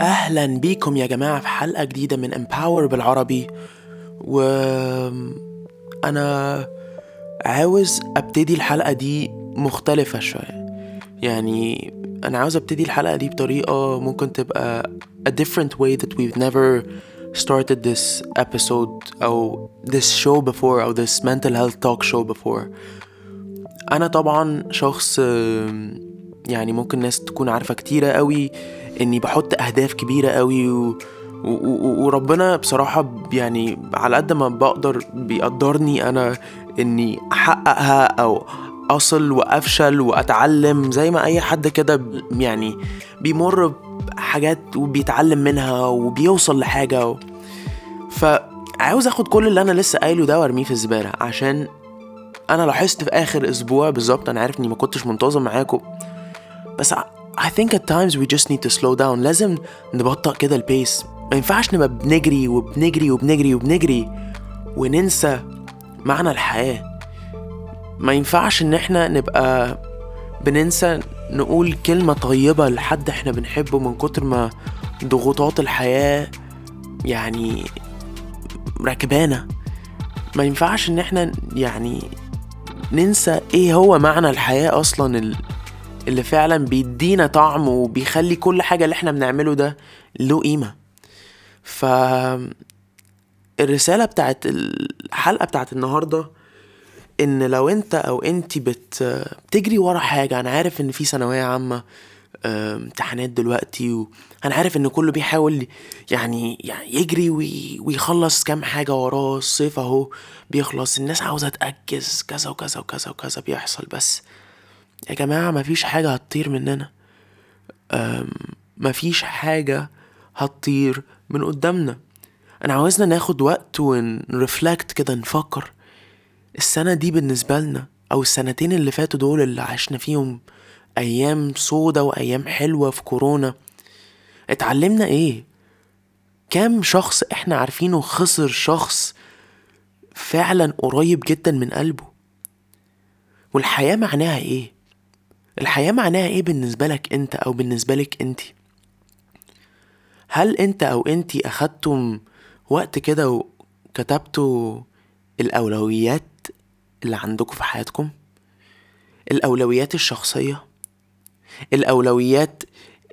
أهلا بيكم يا جماعة في حلقة جديدة من Empower بالعربي. و أنا عاوز أبتدي الحلقة دي مختلفة شوية. يعني أنا عاوز أبتدي الحلقة دي بطريقة ممكن تبقى a different way that we've never started this episode أو this show before أو this mental health talk show before. أنا طبعا شخص يعني ممكن ناس تكون عارفة كتيرة قوي إني بحط أهداف كبيرة قوي و... و... وربنا بصراحة ب- يعني على قد ما بقدر بيقدرني أنا إني أحققها أو أصل وأفشل وأتعلم زي ما أي حد كده يعني بيمر بحاجات وبيتعلم منها وبيوصل لحاجة و... فعاوز آخد كل اللي أنا لسه قايله ده وأرميه في الزبالة عشان أنا لاحظت في آخر أسبوع بالظبط أنا عارف إني ما كنتش منتظم معاكم بس I- think at times we just need to slow down. لازم نبطأ كده البيس ما ينفعش نبقى بنجري وبنجري وبنجري وبنجري وننسى معنى الحياة. ما ينفعش إن إحنا نبقى بننسى نقول كلمة طيبة لحد إحنا بنحبه من كتر ما ضغوطات الحياة يعني راكبانا. ما ينفعش إن إحنا يعني ننسى إيه هو معنى الحياة أصلا اللي فعلا بيدينا طعم وبيخلي كل حاجة اللي إحنا بنعمله ده له قيمة. ف الرسالة بتاعت الحلقة بتاعت النهاردة إن لو أنت أو انت بت بتجري ورا حاجة أنا عارف إن في ثانوية عامة آه، امتحانات دلوقتي وأنا عارف إن كله بيحاول يعني يعني يجري وي- ويخلص كام حاجة وراه الصيف أهو بيخلص الناس عاوزة تأجز كذا وكذا وكذا وكذا بيحصل بس يا جماعة مفيش حاجة هتطير مننا مفيش حاجة هتطير من قدامنا أنا عاوزنا ناخد وقت ونرفلكت كده نفكر السنة دي بالنسبة لنا أو السنتين اللي فاتوا دول اللي عشنا فيهم أيام سودة وأيام حلوة في كورونا اتعلمنا إيه؟ كام شخص إحنا عارفينه خسر شخص فعلا قريب جدا من قلبه والحياة معناها إيه؟ الحياة معناها إيه بالنسبة لك أنت أو بالنسبة لك أنتي؟ هل أنت أو أنتي أخدتم وقت كده وكتبتوا الأولويات اللي عندكم في حياتكم؟ الأولويات الشخصية؟ الأولويات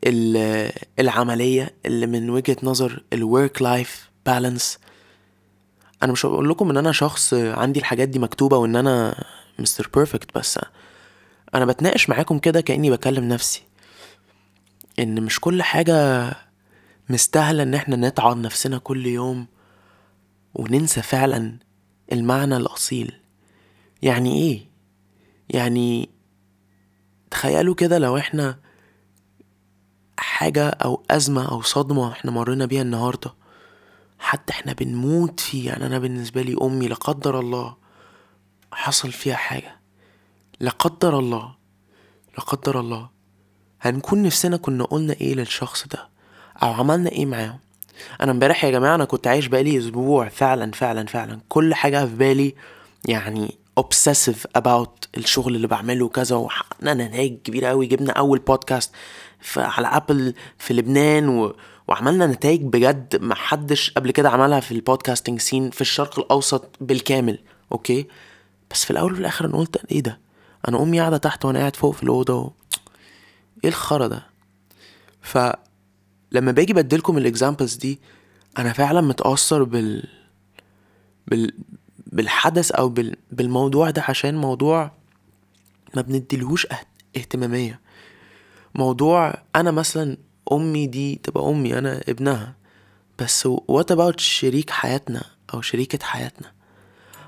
ال- العملية اللي من وجهة نظر ال work life balance أنا مش هقول لكم إن أنا شخص عندي الحاجات دي مكتوبة وإن أنا مستر بيرفكت بس أنا بتناقش معاكم كده كأني بكلم نفسي. إن مش كل حاجة مستاهلة إن إحنا نتعب نفسنا كل يوم وننسى فعلا المعنى الأصيل. يعني إيه؟ يعني تخيلوا كده لو إحنا حاجة أو أزمة أو صدمة إحنا مرينا بيها النهاردة حتى إحنا بنموت فيه يعني أنا بالنسبة لي أمي لا قدر الله حصل فيها حاجة. لا قدر الله لا قدر الله. هنكون نفسنا كنا قلنا إيه للشخص ده؟ أو عملنا إيه معاه؟ أنا امبارح يا جماعة أنا كنت عايش بقالي أسبوع فعلا فعلا فعلا. كل حاجة في بالي يعني obsessive about الشغل اللي بعمله وكذا وحققنا نتائج كبيرة قوي جبنا أول بودكاست في على ابل في لبنان و... وعملنا نتائج بجد ما حدش قبل كده عملها في ال podcasting scene في الشرق الأوسط بالكامل okay؟ بس في الأول وفي الآخر أنا قلت إيه ده؟ أنا امي قاعدة تحت وأنا قاعد فوق في الاوضه و... إيه الخرا ده؟ فلما باجي بديلكم ال examples دي أنا فعلا متأثر بال بال بالحدث أو بال... بالموضوع ده عشان موضوع ما بنديلهوش اه- اهتمامية. موضوع أنا مثلا امي دي تبقى امي أنا ابنها. بس what about شريك حياتنا أو شريكة حياتنا؟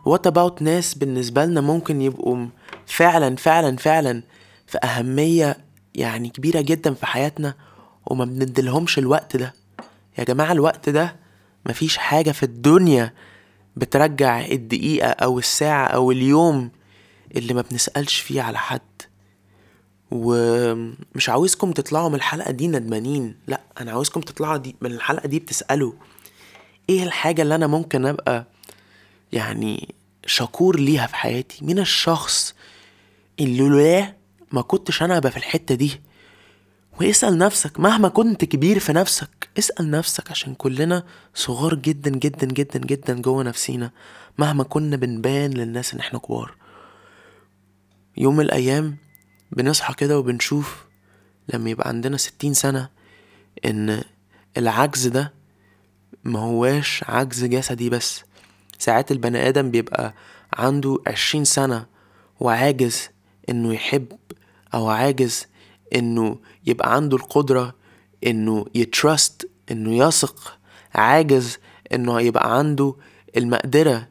what about ناس بالنسبة لنا ممكن يبقوا فعلا فعلا فعلا في أهمية يعني كبيرة جدا في حياتنا وما بنديلهمش الوقت ده. يا جماعة الوقت ده مفيش حاجة في الدنيا بترجع الدقيقة أو الساعة أو اليوم اللي ما بنسألش فيه على حد. ومش عاوزكم تطلعوا من الحلقة دي ندمانين. لا أنا عاوزكم تطلعوا دي من الحلقة دي بتسألوا إيه الحاجة اللي أنا ممكن أبقى يعني شكور ليها في حياتي؟ مين الشخص اللي لولاه ما كنتش أنا أبقى في الحتة دي. واسأل نفسك مهما كنت كبير في نفسك اسأل نفسك عشان كلنا صغار جدا جدا جدا جدا جوه نفسينا مهما كنا بنبان للناس إن إحنا كبار. يوم من الأيام بنصحى كده وبنشوف لما يبقى عندنا ستين سنة إن العجز ده ما هواش عجز جسدي بس. ساعات البني آدم بيبقى عنده عشرين سنة وعاجز إنه يحب أو عاجز إنه يبقى عنده القدرة إنه يترست إنه يثق عاجز إنه يبقى عنده المقدرة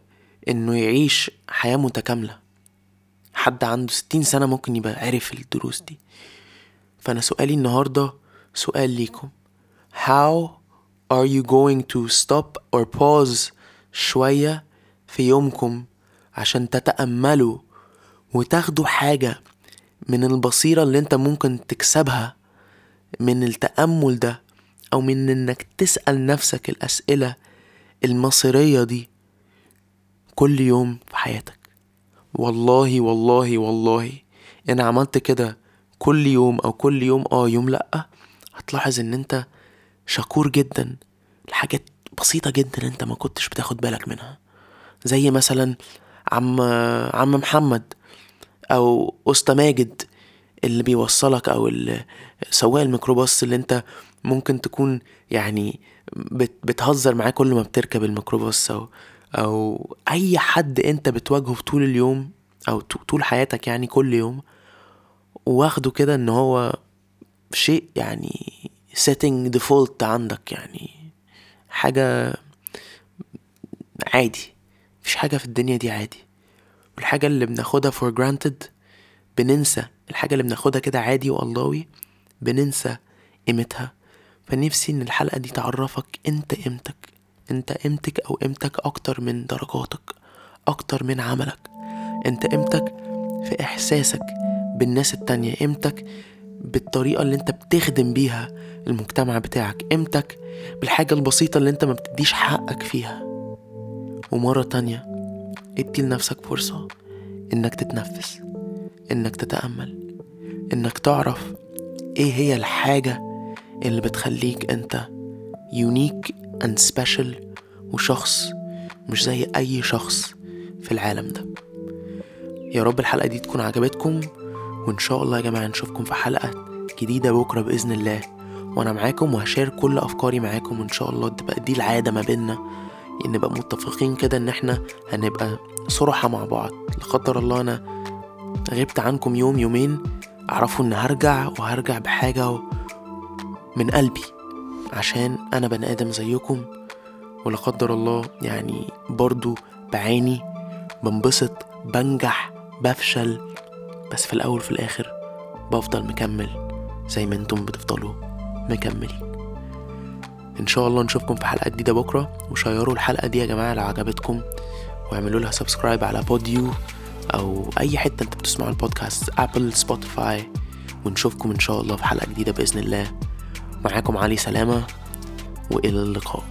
إنه يعيش حياة متكاملة. حد عنده ستين سنة ممكن يبقى عرف الدروس دي. فأنا سؤالي النهاردة سؤال ليكم. How are you going to stop or pause شوية في يومكم عشان تتأملوا وتاخدوا حاجة من البصيرة اللي انت ممكن تكسبها من التأمل ده أو من إنك تسأل نفسك الأسئلة المصيرية دي كل يوم في حياتك. والله والله والله إن عملت كده كل يوم أو كل يوم آه يوم لأ هتلاحظ إن أنت شكور جدا لحاجات بسيطة جدا أنت ما كنتش بتاخد بالك منها. زي مثلا عم عم محمد أو أستا ماجد اللي بيوصلك اللي سواق الميكروباص اللي أنت ممكن تكون يعني بت بتهزر معاه كل ما بتركب الميكروباص أو أو أي حد أنت بتواجهه في طول اليوم أو طول حياتك يعني كل يوم واخده كده إن هو شيء يعني setting default عندك يعني حاجة عادي مفيش حاجة في الدنيا دي عادي. والحاجة اللي بناخدها for granted بننسى الحاجة اللي بناخدها كده عادي واللهوي بننسى قيمتها. فنفسي إن الحلقة دي تعرفك أنت قيمتك أنت قيمتك أو قيمتك أكتر من درجاتك أكتر من عملك. أنت قيمتك في إحساسك بالناس التانية قيمتك بالطريقة اللي أنت بتخدم بيها المجتمع بتاعك قيمتك بالحاجة البسيطة اللي أنت ما بتديش حقك فيها. ومرة تانية ادي لنفسك فرصة إنك تتنفس إنك تتأمل إنك تعرف إيه هي الحاجة اللي بتخليك أنت unique and special وشخص مش زي أي شخص في العالم ده. يا رب الحلقة دي تكون عجبتكم وإن شاء الله يا جماعة نشوفكم في حلقة جديدة بكرة بإذن الله. وأنا معاكم وهشير كل أفكاري معاكم وإن شاء الله تبقى دي العادة ما بينا نبقى متفقين كده إن إحنا هنبقى صرحة مع بعض. لا قدر الله أنا غبت عنكم يوم يومين. اعرفوا إن هرجع وهرجع بحاجة من قلبي عشان أنا بني آدم زيكم. ولا قدر الله يعني برضو بعاني بنبسط بنجح بفشل. بس في الأول في الآخر بفضل مكمل زي ما أنتم بتفضلوا مكملين. إن شاء الله نشوفكم في حلقة جديدة بكرة. وشيروا الحلقة دي يا جماعة لو عجبتكم. واعملوا لها subscribe على بوديو أو أي حتة أنت بتسمعوا البودكاست ابل سبوتيفاي ونشوفكم إن شاء الله في حلقة جديدة بإذن الله. معاكم علي سلامة. وإلى اللقاء.